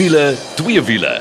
Wiele, twee wiele.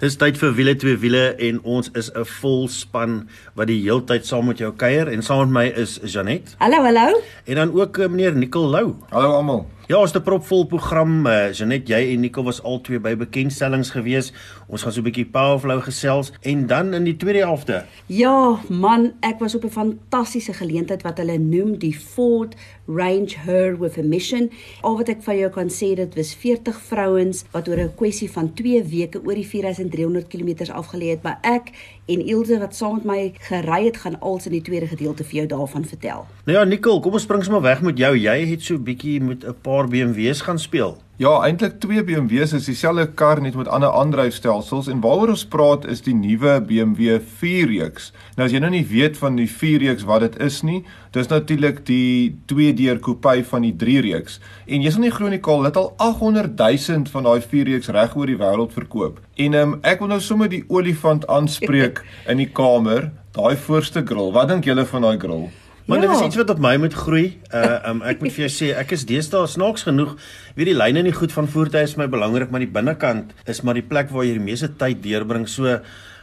Dis tyd vir wiele twee wiele en ons is 'n vol span wat die heeltyd saam met jou kuier en saam met my is Janet Hallo, hallo. en dan ook eh, meneer Nicol Lou. Hallo almal. Ja, ons het 'n propvol program. Uh, Janet, jy en Nicol was albei by bekendstellings gewees. Ons gaan so 'n bietjie powerflow gesels en dan in die tweede helfte. Ja, man, ek was op 'n fantastiese geleentheid wat hulle noem die Ford Range Her with a Mission. Al wat ek van jou kan sê, dit was 40 vrouens wat oor 'n kwessie van 2 weke oor die 4300 km afgelê het, maar ek en Ilse wat saam met my gery het, gaan als in die tweede gedeelte vir jou daarvan vertel. Nou ja, Nicol, kom ons spring sommer weg met jou. Jy het so 'n bietjie met 'n paar BMW's gaan speel. Ja, eintlik twee BMW's is dieselfde kar net met ander aandryfstelsels en waaroor ons praat is die nuwe BMW 4-reeks. Nou as jy nou nie weet van die 4-reeks wat dit is nie, dis natuurlik die 2-deur coupe van die 3-reeks. En jy sal nie glo nie, Karl, dit al 800 000 van daai 4-reeks reg oor die wêreld verkoop. En um, ek wil nou sommer die olifant aanspreek in die kamer, daai voorste grill. Wat dink julle van daai grill? Maar dit is Ja. iets wat op my moet groei. Uh um, ek moet vir jou sê, ek is deesdae snaaks genoeg, weet die lyne nie goed van voertuie is my belangrik, maar die binnekant is maar die plek waar jy die meeste tyd deurbring. So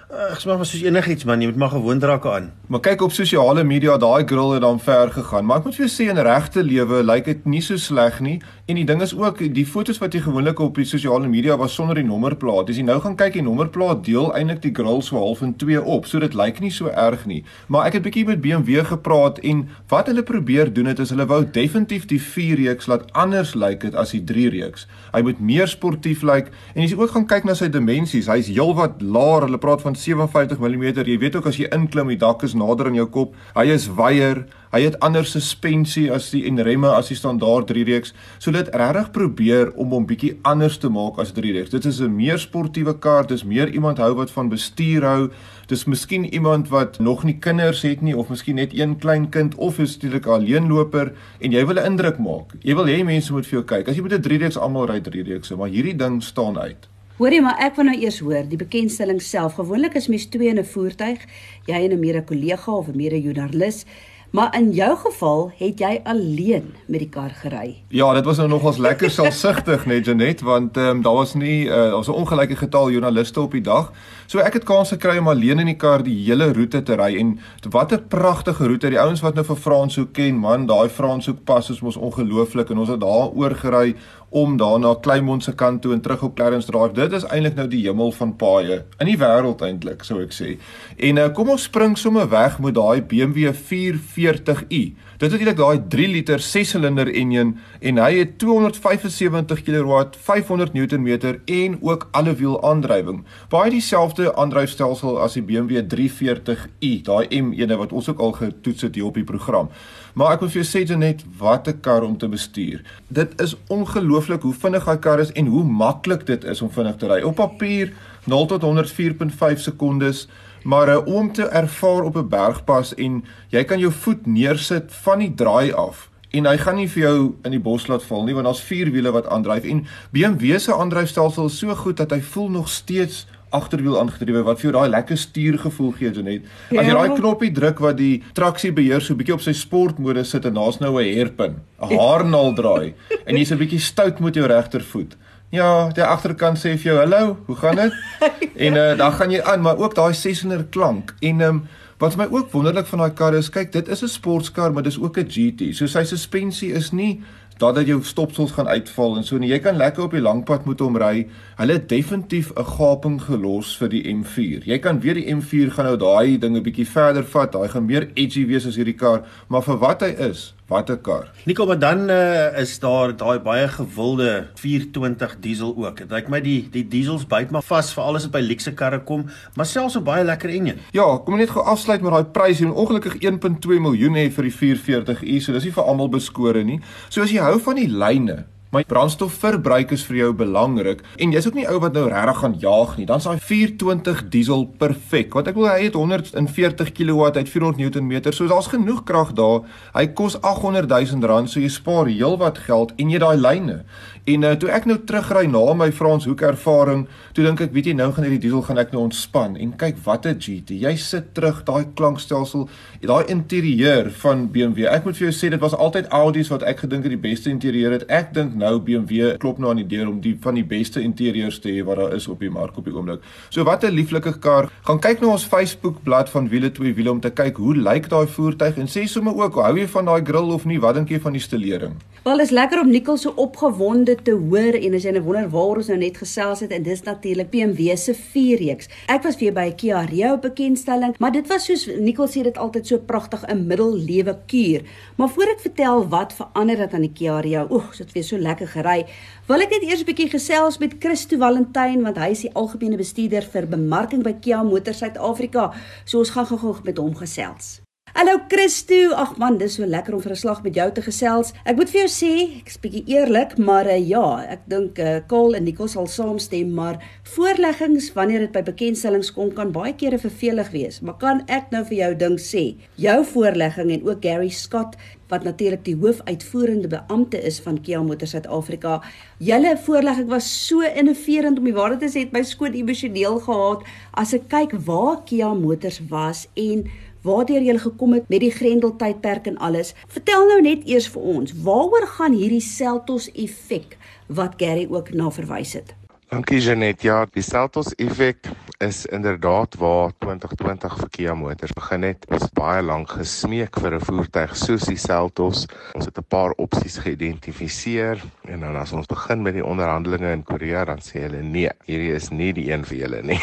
ek sê maar soos enigiets man, jy moet maar gewoond raak aan. Maar kyk op sosiale media, daai grill het dan ver gegaan. Maar ek moet vir jou sê in regte lewe lyk dit nie so sleg nie. En die ding is ook die fotos wat jy gewoonlik op die sosiale media was sonder die nommerplaat. As jy nou gaan kyk, die nommerplaat deel eintlik die grill so half in twee op. So dit lyk nie so erg nie. Maar ek het bietjie met BMW gepraat en wat hulle probeer doen het is hulle wou definitief die 4 reeks laat anders lyk dit as die 3 reeks. Hy moet meer sportief lyk en as jy ook gaan kyk na sy dimensies, hy's heelwat laer. Hulle praat van 57 mm. Jy weet ook as jy inklim, die dak is nader aan jou kop. Hy is wyer. Hy het ander suspensie as die en remme as die standaard 3 reeks. So dit regtig probeer om hom bietjie anders te maak as 3 reeks. Dit is 'n meer sportiewe kar, dis meer iemand hou wat van bestuur hou. Dis miskien iemand wat nog nie kinders het nie of miskien net een klein kind of is natuurlik 'n alleenloper en jy wil 'n indruk maak. Jy wil hê mense moet vir jou kyk. As jy met 'n 3 reeks almal ry 3 reekse, maar hierdie ding staan uit. Hoorie, maar ek wil nou eers hoor die bekendstelling self. Gewoonlik is mens twee in 'n voertuig, jy en 'n mede kollega of 'n mede joernalis. Maar in jou geval het jy alleen met die kar gery. Ja, dit was nou nogals lekker selfsugtig net Janet want ehm um, daar was nie uh, daar was 'n ongelyke getal joernaliste op die dag. So ek het kans gekry om alleen in die kar die hele roete te ry en wat 'n pragtige roete. Die ouens wat nou vir Franshoek ken, man, daai Franshoek pas is mos ongelooflik en ons het daar oor gery om daar na Kleinmond se kant toe en terug op Clarence Drive. Dit is eintlik nou die hemel van paaie in die wêreld eintlik, sou ek sê. En uh, kom ons spring sommer weg met daai BMW 440i. Dit is eintlik daai 3 liter 6-silinder enjin en hy het 275 kW, 500 Nm en ook allewiel aandrywing. Baie dieselfde aandryfstelsel as die BMW 340i, daai M1 wat ons ook al getoets het hier op die program. Maar ek wil vir jou sê net wat 'n kar om te bestuur. Dit is ongelooflik hoe vinnig daai kar is en hoe maklik dit is om vinnig te ry. Op papier 0 tot 100 4.5 sekondes, maar uh, om te ervaar op 'n bergpas en jy kan jou voet neersit van die draai af en hy gaan nie vir jou in die bos laat val nie want daar's vier wiele wat aandryf en BMW se aandryfstelsel is so goed dat hy voel nog steeds agterwiel aangedrewe wat vir jou daai lekker stuurgevoel gee Janet. As jy Ja. daai knoppie druk wat die traksiebeheer so 'n bietjie op sy sportmodus sit en daar's nou 'n hairpin, 'n haarnaal draai en jy's 'n bietjie stout met jou regtervoet. Ja, die agterkant sê vir jou, "Hallo, hoe gaan dit?" en uh, dan gaan jy aan, maar ook daai 600 klank. En um, wat vir my ook wonderlik van daai kar is, kyk, dit is 'n sportskar, maar dis ook 'n GT. So sy suspensie is nie dat dat jou stopsels gaan uitval en so nie. Jy kan lekker op die langpad moet hom ry. Hulle het definitief 'n gaping gelos vir die M4. Jy kan weer die M4 gaan nou daai ding 'n bietjie verder vat. Hy gaan meer edgy wees as hierdie kar, maar vir wat hy is, wat 'n kar. Nico, maar dan uh, is daar daai baie gewilde 420 diesel ook. Dit lyk my die die diesels byt maar vas vir alles wat by luxe karre kom, maar selfs 'n baie lekker enjin. Ja, kom net gou afsluit met daai prys. Moet ongelukkig 1.2 miljoen hê vir die 440i, so dis nie vir almal beskore nie. So as jy hou van die lyne, maar brandstofverbruik is vir jou belangrik en jy's ook nie ou wat nou regtig gaan jaag nie, dan is daai 420 diesel perfek. Want ek wil hy het 140 kW uit 400 Nm, so daar's genoeg krag daar. Hy kos 800 000 rand, so jy spaar heelwat geld en jy daai lyne. En uh, toe ek nou terugry na my Franshoek ervaring, toe dink ek, weet jy, nou gaan hierdie diesel gaan ek nou ontspan en kyk wat 'n GT. Jy sit terug daai klankstelsel, daai interieur van BMW. Ek moet vir jou sê dit was altyd Audi's wat ek gedink het die beste interieur het. Ek dink nou BMW klop nou aan die deur om die van die beste interieurs te hê wat daar is op die mark op die oomblik. So wat 'n lieflike kar. Gaan kyk na ons Facebook bladsy van Wiele 2 Wiele om te kyk hoe lyk daai voertuig en sê sommer ook hou jy van daai grill of nie? Wat dink jy van die stelering? Wel is lekker om Nicole so opgewonde te hoor en as jy nou wonder waar ons nou net gesels het en dis natuurlik BMW se 4 reeks. Ek was weer by 'n Kia Rio bekendstelling, maar dit was soos Nicole sê dit altyd so pragtig 'n middellewe kuur. Maar voor ek vertel wat verander het aan die Kia Rio, oeg, dit weer so lekker gery. Wil ek net eers 'n bietjie gesels met Christo Valentyn want hy is die algemene bestuurder vir bemarking by Kia Motors Suid-Afrika. So ons gaan gou-gou met hom gesels. Hallo Christo. Ag man, dis so lekker om vir 'n slag met jou te gesels. Ek moet vir jou sê, ek's bietjie eerlik, maar uh, ja, ek dink uh, Kol en Nicole sal saamstem, maar voorleggings wanneer dit by bekendstellings kom kan baie kere vervelig wees. Maar kan ek nou vir jou ding sê, jou voorlegging en ook Gary Scott wat natuurlik die hoofuitvoerende beampte is van Kia Motors Suid-Afrika. Julle voorlegging was so innoverend om die waarheid te sê, het my skoon emosioneel gehad as ek kyk waar Kia Motors was en waardeur jy gekom het met die Grendel tydperk en alles. Vertel nou net eers vir ons, waaroor gaan hierdie Seltos effek wat Gary ook na verwys het? Dankie Janet. Ja, die Seltos effek is inderdaad waar 2020 vir Kia Motors begin het. Ons het baie lank gesmeek vir 'n voertuig soos die Seltos. Ons het 'n paar opsies geïdentifiseer en dan as ons begin met die onderhandelinge in Korea, dan sê hulle nee, hierdie is nie die een vir julle nie.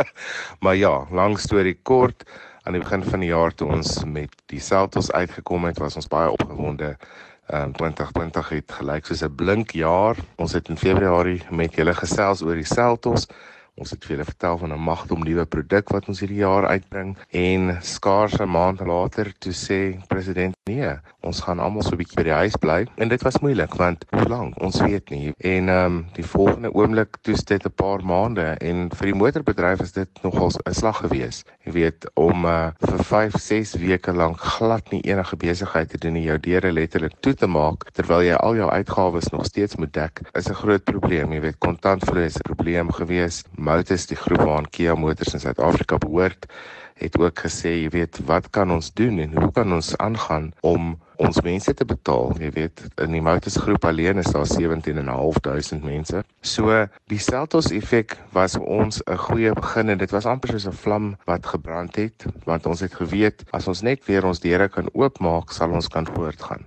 maar ja, lang storie kort, aan die begin van die jaar toe ons met die Seltos uitgekom het, was ons baie opgewonde. Ehm um, 2020 het gelyk soos 'n blink jaar. Ons het in Februarie met julle gesels oor die Seltos. Ons het julle vertel van 'n magdom nuwe produk wat ons hierdie jaar uitbring en skaars 'n maand later toe sê president nee, ons gaan almal so 'n bietjie by die huis bly en dit was moeilik want hoe lank ons weet nie en ehm um, die volgende oomblik toe dit 'n paar maande en vir die motorbedryf is dit nogal 'n slag gewees. Jy weet om uh, vir 5, 6 weke lank glad nie enige besigheid te doen en jou deure letterlik toe te maak terwyl jy al jou uitgawes nog steeds moet dek is 'n groot probleem. Jy weet kontantvloei is 'n probleem gewees. Motus die groep waaraan Kia Motors in Suid-Afrika behoort, het ook gesê, jy weet, wat kan ons doen en hoe kan ons aangaan om ons mense te betaal? Jy weet, in die Motus groep alleen is daar 17.500 mense. So die Seltos effek was vir ons 'n goeie begin en dit was amper soos 'n vlam wat gebrand het, want ons het geweet as ons net weer ons deure kan oopmaak, sal ons kan voortgaan.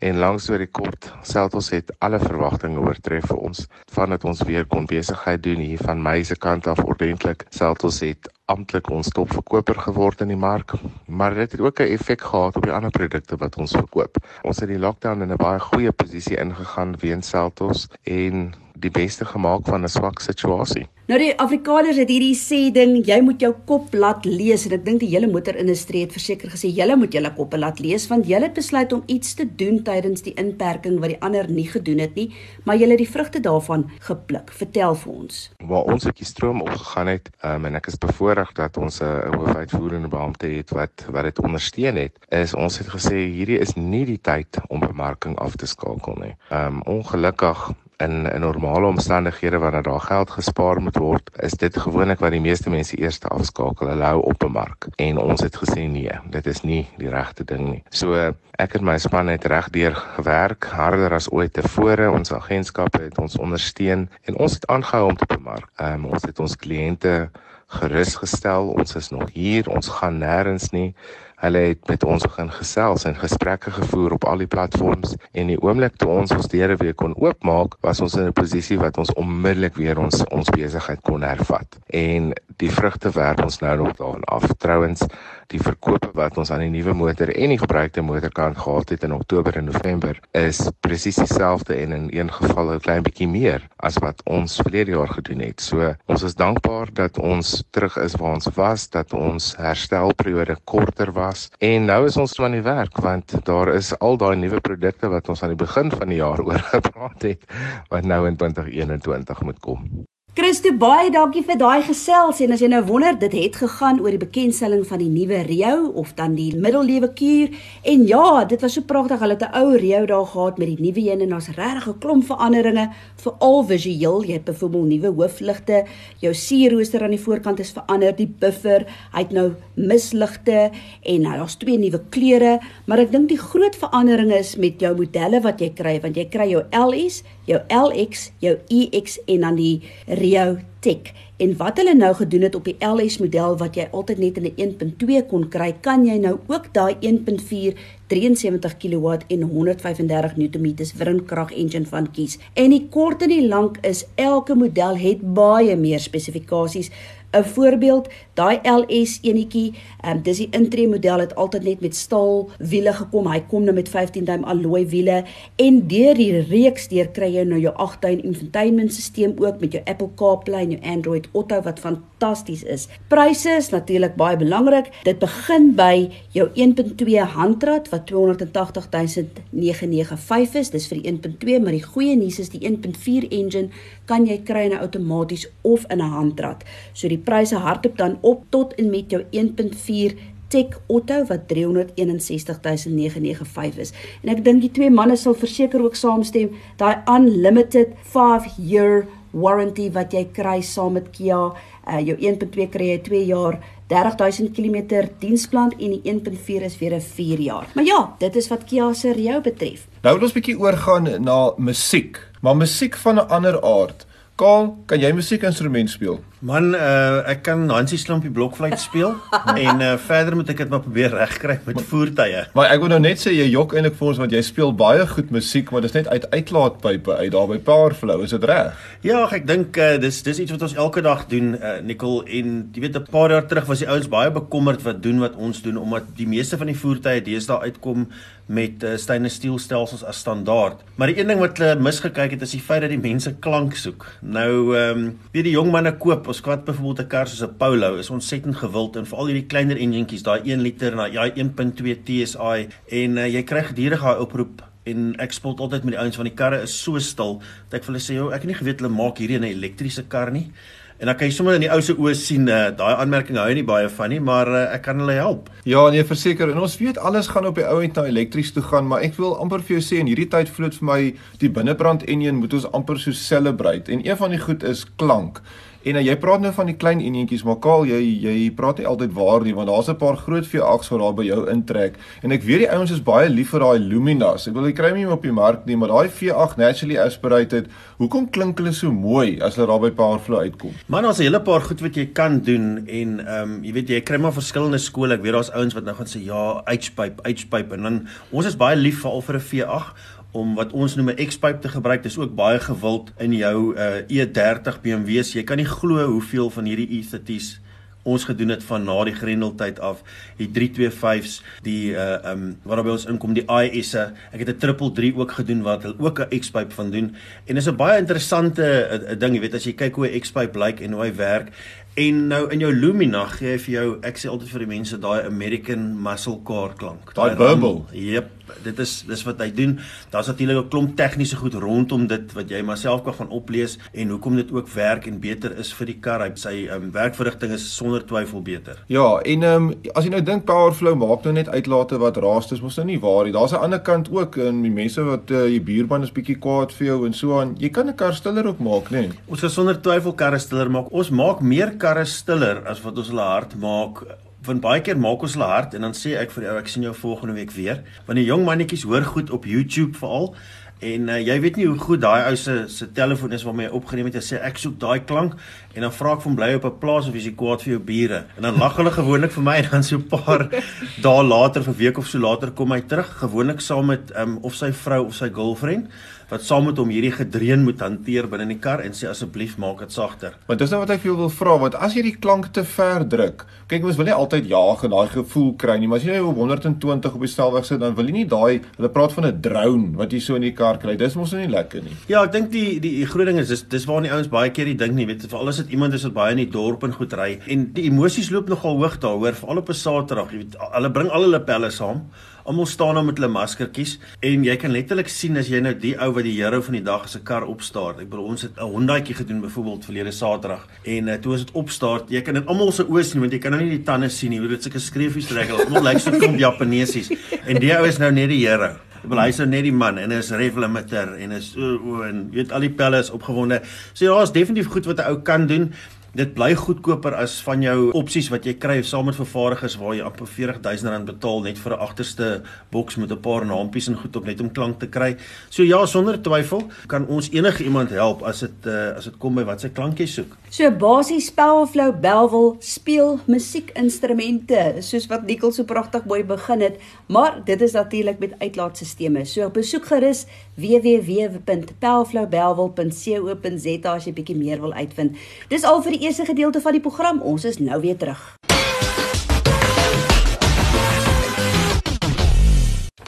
En langs oor die kort, Seltos het alle verwagtinge oortref vir ons vandat ons weer kon besigheid doen hier van my se kant af ordentlik. Seltos het amptelik ons topverkoper geword in die mark, maar dit het ook 'n effek gehad op die ander produkte wat ons verkoop. Ons het die lockdown in 'n baie goeie posisie ingegaan weens Seltos en die beste gemaak van 'n swak situasie. Nou die Afrikaners het hierdie sê ding, jy moet jou kop laat lees en ek dink die hele motorindustrie het verseker gesê julle moet julle koppe laat lees want julle het besluit om iets te doen tydens die inperking wat die ander nie gedoen het nie, maar julle het die vrugte daarvan gepluk. Vertel vir ons. Waar ons op die stroom opgegaan het, um, en ek is bevoorreg dat ons 'n hoofuitvoerende beampte het wat wat dit ondersteun het, is ons het gesê hierdie is nie die tyd om bemarking af te skakel nie. Ehm um, ongelukkig in in normale omstandighede wanneer daar geld gespaar moet word, is dit gewoonlik wat die meeste mense eers afskakel, hulle hou op 'n mark. En ons het gesê nee, dit is nie die regte ding nie. So ek en my span het regdeur gewerk, harder as ooit tevore. Ons agentskappe het ons ondersteun en ons het aangehou om te bemark. Um, ons het ons kliënte gerusgestel. Ons is nog hier, ons gaan nêrens nie. Hulle het met ons begin gesels en gesprekke gevoer op al die platforms en die oomblik toe ons ons deure weer kon oopmaak, was ons in 'n posisie wat ons onmiddellik weer ons ons besigheid kon hervat. En die vrugte werk ons nou nog daarin af. Trouwens, die verkope wat ons aan die nuwe motor en die gebruikte motorkant gehad het in Oktober en November is presies dieselfde en in een geval 'n klein bietjie meer as wat ons verlede jaar gedoen het. So ons is dankbaar dat ons terug is waar ons was, dat ons herstelperiode korter was en nou is ons aan die werk want daar is al daai nuwe produkte wat ons aan die begin van die jaar oor gepraat het wat nou in 2021 moet kom. Christo baie dankie vir daai gesels. En as jy nou wonder dit het gegaan oor die bekendstelling van die nuwe Rio of dan die middellewe kuur. En ja dit was so pragtig. Hulle het 'n ou Rio daar gehad met die nuwe een en daar's regtig 'n klomp veranderinge veral visueel. Jy het byvoorbeeld nuwe hoofligte jou sierrooster aan die voorkant is verander die buffer hy het nou misligte en nou daar's twee nuwe kleure. Maar ek dink die groot verandering is met jou modelle wat jy kry want jy kry jou LS jou LX jou EX en dan die Rio Tech. En wat hulle nou gedoen het op die LS model wat jy altyd net in 'n 1.2 kon kry, kan jy nou ook daai 1.4 73 kW en 135 Nm windkrag engine van kies. En die kort en die lank is elke model het baie meer spesifikasies 'n voorbeeld, daai LS enetjie, um, dis die intree model het altyd net met staal wiele gekom. Hy kom nou met 15 duim alloy wiele en deur die reeks deur kry jy nou jou 8 duim infotainment stelsel ook met jou Apple CarPlay en jou Android Auto wat fantasties is. Pryse is natuurlik baie belangrik. Dit begin by jou 1.2 handrat wat 280995 is. Dis vir die 1.2, maar die goeie nuus is die 1.4 engine kan jy kry in 'n outomaties of in 'n handrat. So die pryse hardop dan op tot en met jou 1.4 Tech Auto wat 360995 is. En ek dink die twee manne sal verseker ook saamstem, daai unlimited 5 year warranty wat jy kry saam met Kia, uh, jou 1.2 kry jy 2 jaar 30000 km diensplan en die 1.4 is weer 'n 4 jaar. Maar ja, dit is wat Kia se Rio betref. Nou wil ons bietjie oorgaan na musiek, maar musiek van 'n ander aard. Kaal, kan jy musiekinstrument speel? Man, uh, ek kan Hansie Slumpie blokfluit speel en uh, verder moet ek dit maar probeer regkry met voertuie. Maar ek wil nou net sê jy jok eintlik vir ons want jy speel baie goed musiek, maar dis net uit uitlaatpype uit daar by Powerflow, is dit reg? Ja, ek dink uh, dis dis iets wat ons elke dag doen, uh, Nicole en jy weet 'n paar jaar terug was die ouens baie bekommerd wat doen wat ons doen omdat die meeste van die voertuie deesdae uitkom met uh, stainless steel stelsels as standaard. Maar die een ding wat hulle misgekyk het is die feit dat die mense klank soek. Nou ehm um, weet die jong manne koop ons kwad byvoorbeeld 'n kar soos 'n Polo is ontsettend gewild en veral hierdie kleiner enjintjies, daai 1 liter en daai 1.2 TSI en uh, jy kry gedurig daai oproep en ek spot altyd met die ouens van die karre is so stil dat ek vir hulle sê, "Joh, ek het nie geweet hulle maak hierdie 'n elektriese kar nie." En dan kan jy sommer in die ou se oë sien uh, daai aanmerking hou nie baie van nie, maar uh, ek kan hulle help. Ja, nee, verseker. En ons weet alles gaan op die ou end na elektries toe gaan, maar ek wil amper vir jou sê in hierdie tyd vloot vir my die binnebrand enjin moet ons amper so celebrate. En een van die goed is klank. En uh, jy praat nou van die klein enetjies, maar Kaal, jy jy praat nie altyd waar nie, want daar's 'n paar groot V8s wat daar by jou intrek. En ek weet die ouens is baie lief vir daai Luminas. Ek wil jy kry my op die mark nie, maar daai V8 naturally aspirated, hoekom klink hulle so mooi as hulle daar by Powerflow uitkom? Man, daar's 'n hele paar goed wat jy kan doen en ehm um, jy weet jy kry maar verskillende skole. Ek weet daar's ouens wat nou gaan sê ja, H-pipe, H-pipe en dan ons is baie lief vir al vir 'n V8 om wat ons noem 'n X-pipe te gebruik. Dis ook baie gewild in jou uh, E30 BMW's. Jy kan nie glo hoeveel van hierdie E30's ons gedoen het van na die Grendeltyd af. Die 325's, die uh um waarby ons inkom die IS'e. Ek het 'n 333 ook gedoen wat hulle ook 'n X-pipe van doen. En dis 'n baie interessante uh, ding, jy weet as jy kyk hoe 'n X-pipe lyk en hoe hy werk. En nou in jou Lumina gee hy vir jou, ek sê altyd vir die mense daai American muscle car klank. Daai bubble. Jep dit is dis wat hy doen. Daar's natuurlik 'n klomp tegniese goed rondom dit wat jy maar self kan gaan oplees en hoekom dit ook werk en beter is vir die kar. Hy sy um, werkverrigting is sonder twyfel beter. Ja, en ehm um, as jy nou dink Powerflow maak nou net uitlate wat raas, dis mos nou nie waar nie. Daar's 'n ander kant ook in die mense wat uh, die buurman is bietjie kwaad vir jou en so aan. Jy kan 'n kar stiller ook maak, né? Nee? Ons gaan sonder twyfel karre stiller maak. Ons maak meer karre stiller as wat ons hulle hard maak van baie keer maak ons hulle hard en dan sê ek vir jou ek sien jou volgende week weer. Want die jong mannetjies hoor goed op YouTube veral en uh, jy weet nie hoe goed daai ou se se telefoon is waarmee hy opgeneem het. En sê ek soek daai klank en dan vra ek van bly op 'n plaas of is jy kwaad vir jou bure? En dan lag hulle gewoonlik vir my en dan so 'n paar dae later vir 'n week of so later kom hy terug gewoonlik saam met um, of sy vrou of sy girlfriend wat saam met hom hierdie gedreun moet hanteer binne in die kar en sê asseblief maak dit sagter. Want dis nou wat ek vir jou wil vra, want as jy die klank te ver druk, kyk mens wil nie altyd jaag en daai gevoel kry nie, maar as jy nou op 120 op die snelweg sit, dan wil jy nie daai hulle praat van 'n drone wat jy so in die kar kry. Dis mos nou nie lekker nie. Ja, ek dink die die, die groot ding is dis dis waar die ouens baie keer die ding nie weet, veral as dit iemand is wat baie in die dorp en goed ry en die emosies loop nogal hoog daaroor, veral op 'n Saterdag, jy weet, hulle bring al hulle pelle saam Almal staan daar met hulle maskertjies en jy kan letterlik sien as jy nou die ou wat die hero van die dag is 'n kar opstaar. Ek bedoel ons het 'n Hondaatjie gedoen byvoorbeeld verlede Saterdag en uh, toe as dit opstaar, jy kan dit almal se oë sien want jy kan nou nie die tande sien nie. Hoe dit sulke skreefies trek. Almal lyk so kom Japaneesies en die ou is nou net die hero. Ek bedoel hy's nou net die man en is ref limiter en is o o en weet al die pelle is opgewonde. So ja, is definitief goed wat 'n ou kan doen dit bly goedkoper as van jou opsies wat jy kry saam met vervaardigers waar jy amper R40000 betaal net vir 'n agterste boks met 'n paar naampies en goed op net om klank te kry. So ja, sonder twyfel kan ons enige iemand help as dit uh, as dit kom by wat sy klankies soek. So basies Powerflow Belwel speel musiekinstrumente soos wat Nicole so pragtig mooi begin het, maar dit is natuurlik met uitlaatstelsels. So besoek gerus www.powerflowbelwel.co.za as jy bietjie meer wil uitvind. Dis al vir die eerste gedeelte van die program. Ons is nou weer terug.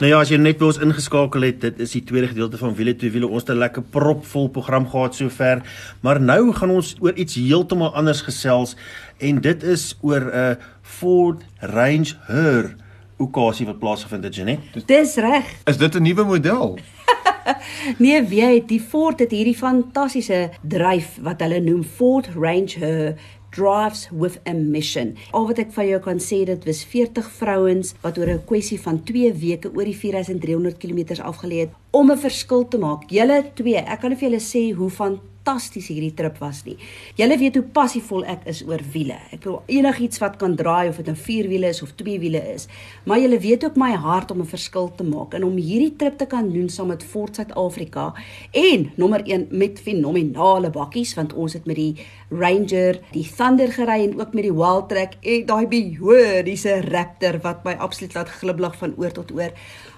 Nou ja, as jy net by ons ingeskakel het, dit is die tweede gedeelte van Wiele twee wiele. Ons het 'n lekker propvol program gehad sover, maar nou gaan ons oor iets heeltemal anders gesels en dit is oor 'n uh, Ford Range Her okasie wat plaasgevind het, Janet. Dis reg. Is dit 'n nuwe model? nee, weet, die Ford het hierdie fantastiese dryf wat hulle noem Ford Ranger drives with a mission. Al wat ek van jou kan sê dit was 40 vrouens wat oor 'n kwessie van 2 weke oor die 4300 km afgelê het om 'n verskil te maak. Julle twee, ek kan vir julle sê hoe van fantasties hierdie trip was nie. Julle weet hoe passievol ek is oor wiele. Ek wil enigiets wat kan draai of dit 'n nou vier wiele is of twee wiele is. Maar julle weet ook my hart om 'n verskil te maak en om hierdie trip te kan doen saam met Fort Suid-Afrika en nommer 1 met fenominale bakkies want ons het met die Ranger, die Thunder gery en ook met die Wildtrak en daai behoor, dis 'n Raptor wat my absoluut laat gliblag van oor tot oor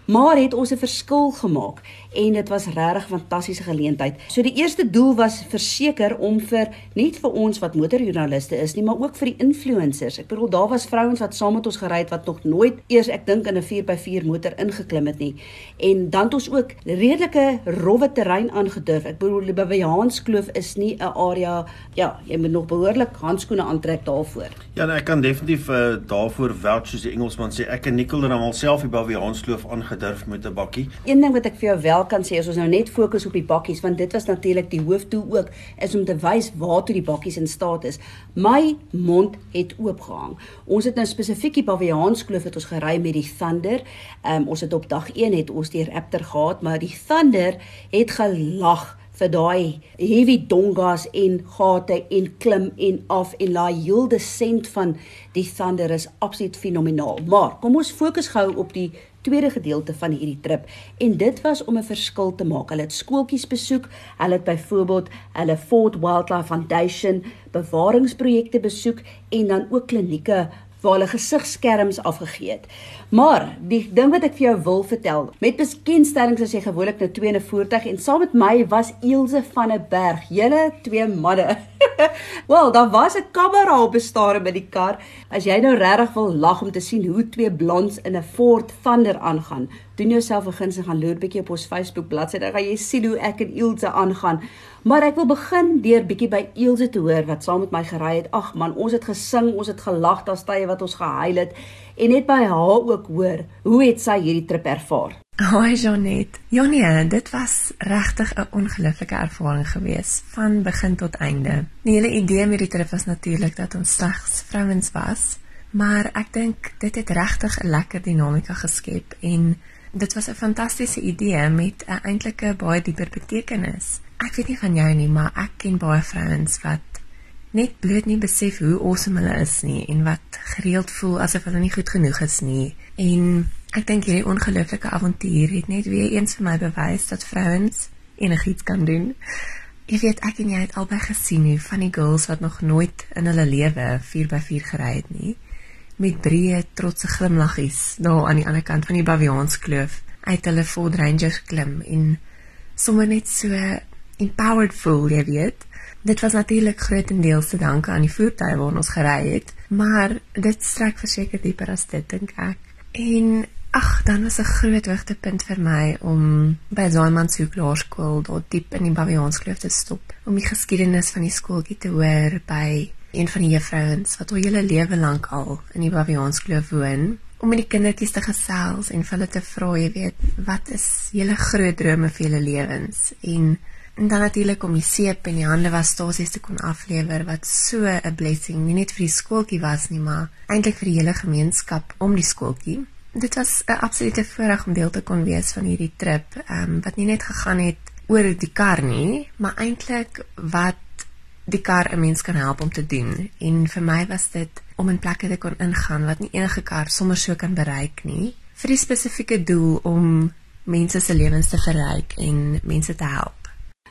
maar het ons 'n verskil gemaak en dit was regtig fantastiese geleentheid. So die eerste doel was verseker om vir net vir ons wat motorjoernaliste is nie, maar ook vir die influencers. Ek bedoel daar was vrouens wat saam met ons gery het wat nog nooit eers ek dink in 'n 4x4 motor ingeklim het nie. En dan het ons ook redelike rowwe terrein aangedurf. Ek bedoel by Johanskloof is nie 'n area ja, jy moet nog behoorlik handskoene aantrek daarvoor. Ja, nee, ek kan definitief uh, daarvoor vouch soos die Engelsman sê. Ek en Nicole het hom alself by Johanskloof aange gedurf met 'n bakkie. Een ding wat ek vir jou wel kan sê is ons nou net fokus op die bakkies want dit was natuurlik die hoofdoel ook is om te wys waartoe die bakkies in staat is. My mond het oopgehang. Ons het nou spesifiek die Baviaanskloof het ons gery met die Thunder. Um, ons het op dag 1 het ons die Raptor gehad, maar die Thunder het gelag vir daai heavy dongas en gate en klim en af en laai heel descent van die Thunder is absoluut fenomenaal. Maar kom ons fokus gou op die tweede gedeelte van hierdie trip en dit was om 'n verskil te maak. Hulle het skooltjies besoek, hulle het byvoorbeeld hulle Fort Wildlife Foundation bewaringsprojekte besoek en dan ook klinieke waar hulle gesigskerms afgegee het. Maar die ding wat ek vir jou wil vertel, met bekendstellings as jy gewoonlik nou twee in 'n voertuig en saam met my was Elsje van 'n berg, julle twee manne. Wel, daar was 'n kamera op bestaar by die kar. As jy nou regtig wil lag om te sien hoe twee blonds in 'n Ford Thunder aangaan, doen jouself 'n guns en gaan loer bietjie op ons Facebook bladsy, dan gaan jy sien hoe ek en Elsje aangaan. Maar ek wil begin deur bietjie by Elsje te hoor wat saam met my gery het. Ag man, ons het gesing, ons het gelag, daar's tye wat ons gehuil het en net by haar ook hoor, hoe het sy hierdie trip ervaar? Hoi Janet. Jonie, dit was regtig 'n ongelooflike ervaring geweest van begin tot einde. Die hele idee met die trip was natuurlik dat ons slegs vrouens was, maar ek dink dit het regtig 'n lekker dinamika geskep en dit was 'n fantastiese idee met 'n eintlike baie dieper betekenis. Ek weet nie van jou nie, maar ek ken baie vrouens wat net bloot nie besef hoe awesome hulle is nie en wat gereeld voel asof hulle nie goed genoeg is nie. En ek dink hierdie ongelooflike avontuur het net weer eens vir my bewys dat vrouens enigiets kan doen. Jy weet ek en jy het albei gesien hoe van die girls wat nog nooit in hulle lewe 4x4 gery het nie met breë trotse glimlaggies daar aan die ander kant van die Baviaanskloof uit hulle Ford Ranger klim en sommer net so empowered voel, jy weet. Dit was natuurlik grootendeels te danke aan die voertuie waarin ons gery het, maar dit strek verseker dieper as dit dink ek. En ag, dan was 'n groot hoogtepunt vir my om by Zaiman se klaarskool daar diep in die Baviaanskloof te stop om die geskiedenis van die skooltjie te hoor by een van die juffrouens wat al hele lewe lank al in die Baviaanskloof woon om met die kindertjies te gesels en hulle te vra, jy weet, wat is julle groot drome vir julle lewens en en dan natuurlik om die seep en die hande was stasies te kon aflewer wat so 'n blessing nie net vir die skooltjie was nie, maar eintlik vir die hele gemeenskap om die skooltjie. Dit was 'n absolute voorreg om deel te kon wees van hierdie trip, ehm um, wat nie net gegaan het oor die kar nie, maar eintlik wat die kar 'n mens kan help om te doen. En vir my was dit om in plekke te kon ingaan wat nie enige kar sommer so kan bereik nie, vir die spesifieke doel om mense se lewens te verryk en mense te help.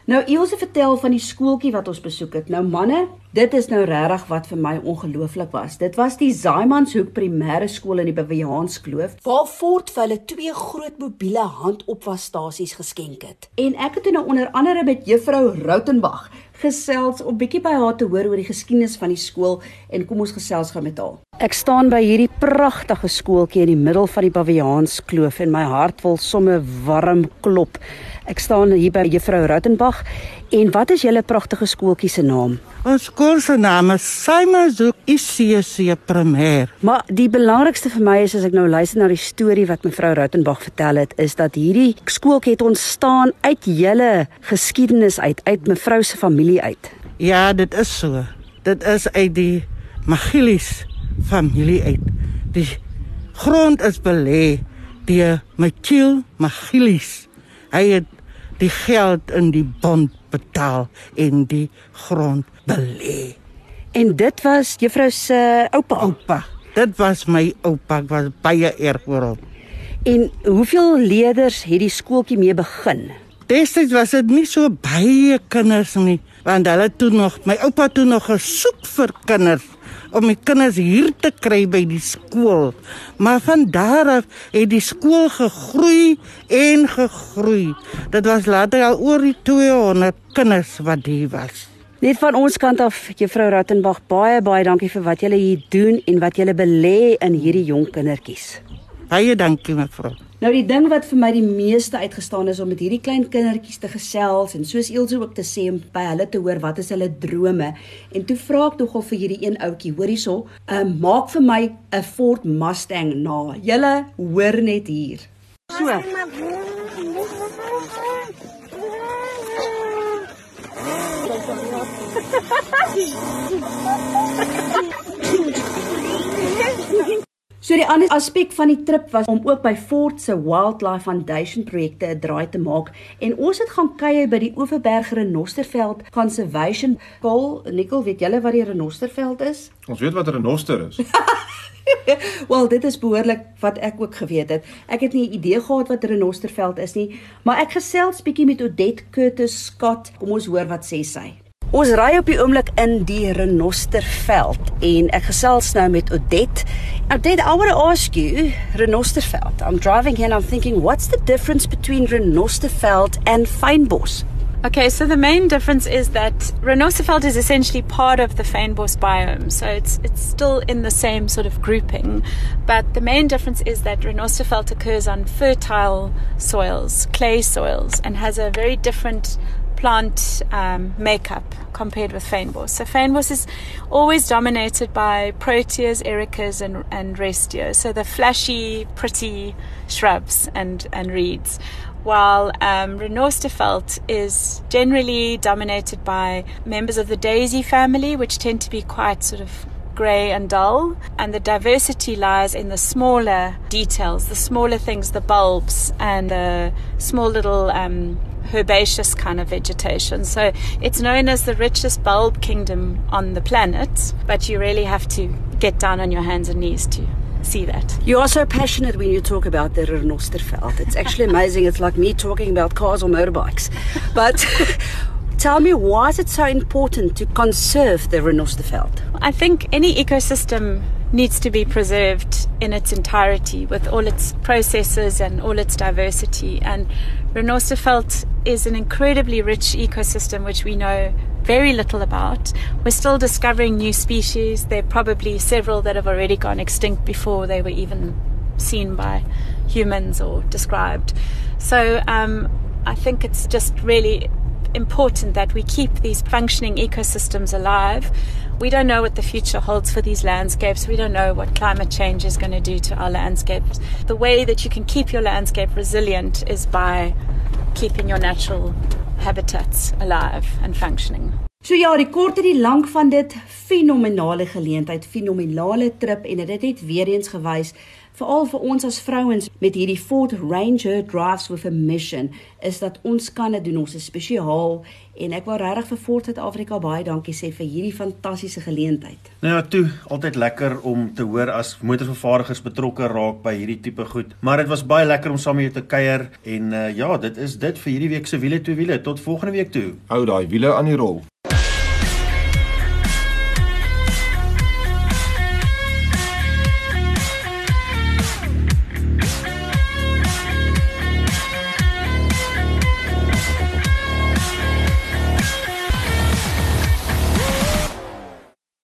Nou Ilse vertel van die skooltjie wat ons besoek het. Nou manne, dit is nou regtig wat vir my ongelooflik was. Dit was die Zaimanshoek Primêre Skool in die Bewiaanskloof waar Fort vir hulle twee groot mobiele handopwasstasies geskenk het. En ek het nou onder andere met juffrou Rautenbach gesels om bietjie by haar te hoor oor die geskiedenis van die skool en kom ons gesels gou met haar. Ek staan by hierdie pragtige skooltjie in die middel van die Bewiaanskloof en my hart wil somme warm klop. Ek staan hier by juffrou Rautenbach. En wat is julle pragtige skooltjie se naam? Ons skool se naam is Simonzoek ICC Primêr. Maar die belangrikste vir my is as ek nou luister na die storie wat mevrou Rautenbach vertel het, is dat hierdie skooltjie het ontstaan uit julle geskiedenis uit, uit mevrou se familie uit. Ja, dit is so. Dit is uit die Magilies familie uit. Die grond is belê deur Michiel Magilies. Hy het die geld in die bond betaal en die grond belê. En dit was juffrou se oupa. Oupa. Dit was my oupa, ek was baie erg oor hom. En hoeveel leerders het die skooltjie mee begin? Destyds was dit nie so baie kinders nie, want hulle toe nog, my oupa toe nog gesoek vir kinders om my kinders hier te kry by die skool. Maar van daar af het die skool gegroei en gegroei. Dit was later al oor die 200 kinders wat hier was. Net van ons kant af, juffrou Rattenbach, baie baie dankie vir wat julle hier doen en wat julle belê in hierdie jong kindertjies. Baie dankie mevrou. Nou die ding wat vir my die meeste uitgestaan is om met hierdie klein kindertjies te gesels en soos Elsje ook te sê om by hulle te hoor wat is hulle drome. En toe vra ek nogal vir hierdie een ouetjie, hoor hierso, uh, maak vir my 'n Ford Mustang na. Julle hoor net hier. So. So die ander aspek van die trip was om ook by Fort se Wildlife Foundation projekte 'n draai te maak en ons het gaan kuier by die Oeverberg Renosterveld Conservation Pool. Nikkel, weet julle wat die renosterveld is? Ons weet wat 'n renoster is. Wel, dit is behoorlik wat ek ook geweet het. Ek het nie 'n idee gehad wat renosterveld is nie, maar ek gesels bietjie met Odette Curtis Scott. Kom ons hoor wat sê sy. Ons ry op die oomblik in die Renosterveld en ek gesels nou met Odette. Odette, I want to ask you, Renosterveld. I'm driving here and I'm thinking what's the difference between Renosterveld and Fynbos? Okay, so the main difference is that Renosterveld is essentially part of the Fynbos biome, so it's it's still in the same sort of grouping, but the main difference is that Renosterveld occurs on fertile soils, clay soils, and has a very different plant um, makeup compared with fynbos. So fynbos is always dominated by proteas, ericas, and, and restios. So the flashy, pretty shrubs and, and reeds. While um, is generally dominated by members of the daisy family, which tend to be quite sort of grey and dull. And the diversity lies in the smaller details, the smaller things, the bulbs and the small little um, herbaceous kind of vegetation. So it's known as the richest bulb kingdom on the planet, but you really have to get down on your hands and knees to see that. You are so passionate when you talk about the Renosterveld. It's actually amazing. It's like me talking about cars or motorbikes. But tell me, why is it so important to conserve the Renosterveld? I think any ecosystem needs to be preserved in its entirety with all its processes and all its diversity. And Renosterveld is an incredibly rich ecosystem which we know very little about. We're still discovering new species. There are probably several that have already gone extinct before they were even seen by humans or described. So um, I think it's just really important that we keep these functioning ecosystems alive we don't know what the future holds for these landscapes. We don't know what climate change is going to do to our landscapes. The way that you can keep your landscape resilient is by keeping your natural habitats alive and functioning. So ja, die kort en die lank van dit fenominale geleentheid, fenominale trip en dit het net weer eens gewys veral vir ons as vrouens met hierdie Fort Ranger Drives with a Mission is dat ons kan dit doen ons is spesiaal en ek wil regtig vir Fort Suid-Afrika baie dankie sê vir hierdie fantastiese geleentheid. Nou ja, toe, altyd lekker om te hoor as motorvervaardigers betrokke raak by hierdie tipe goed. Maar dit was baie lekker om saam met jou te kuier en uh, ja, dit is dit vir hierdie week se wiele twee wiele. Tot volgende week toe. Hou daai wiele aan die rol.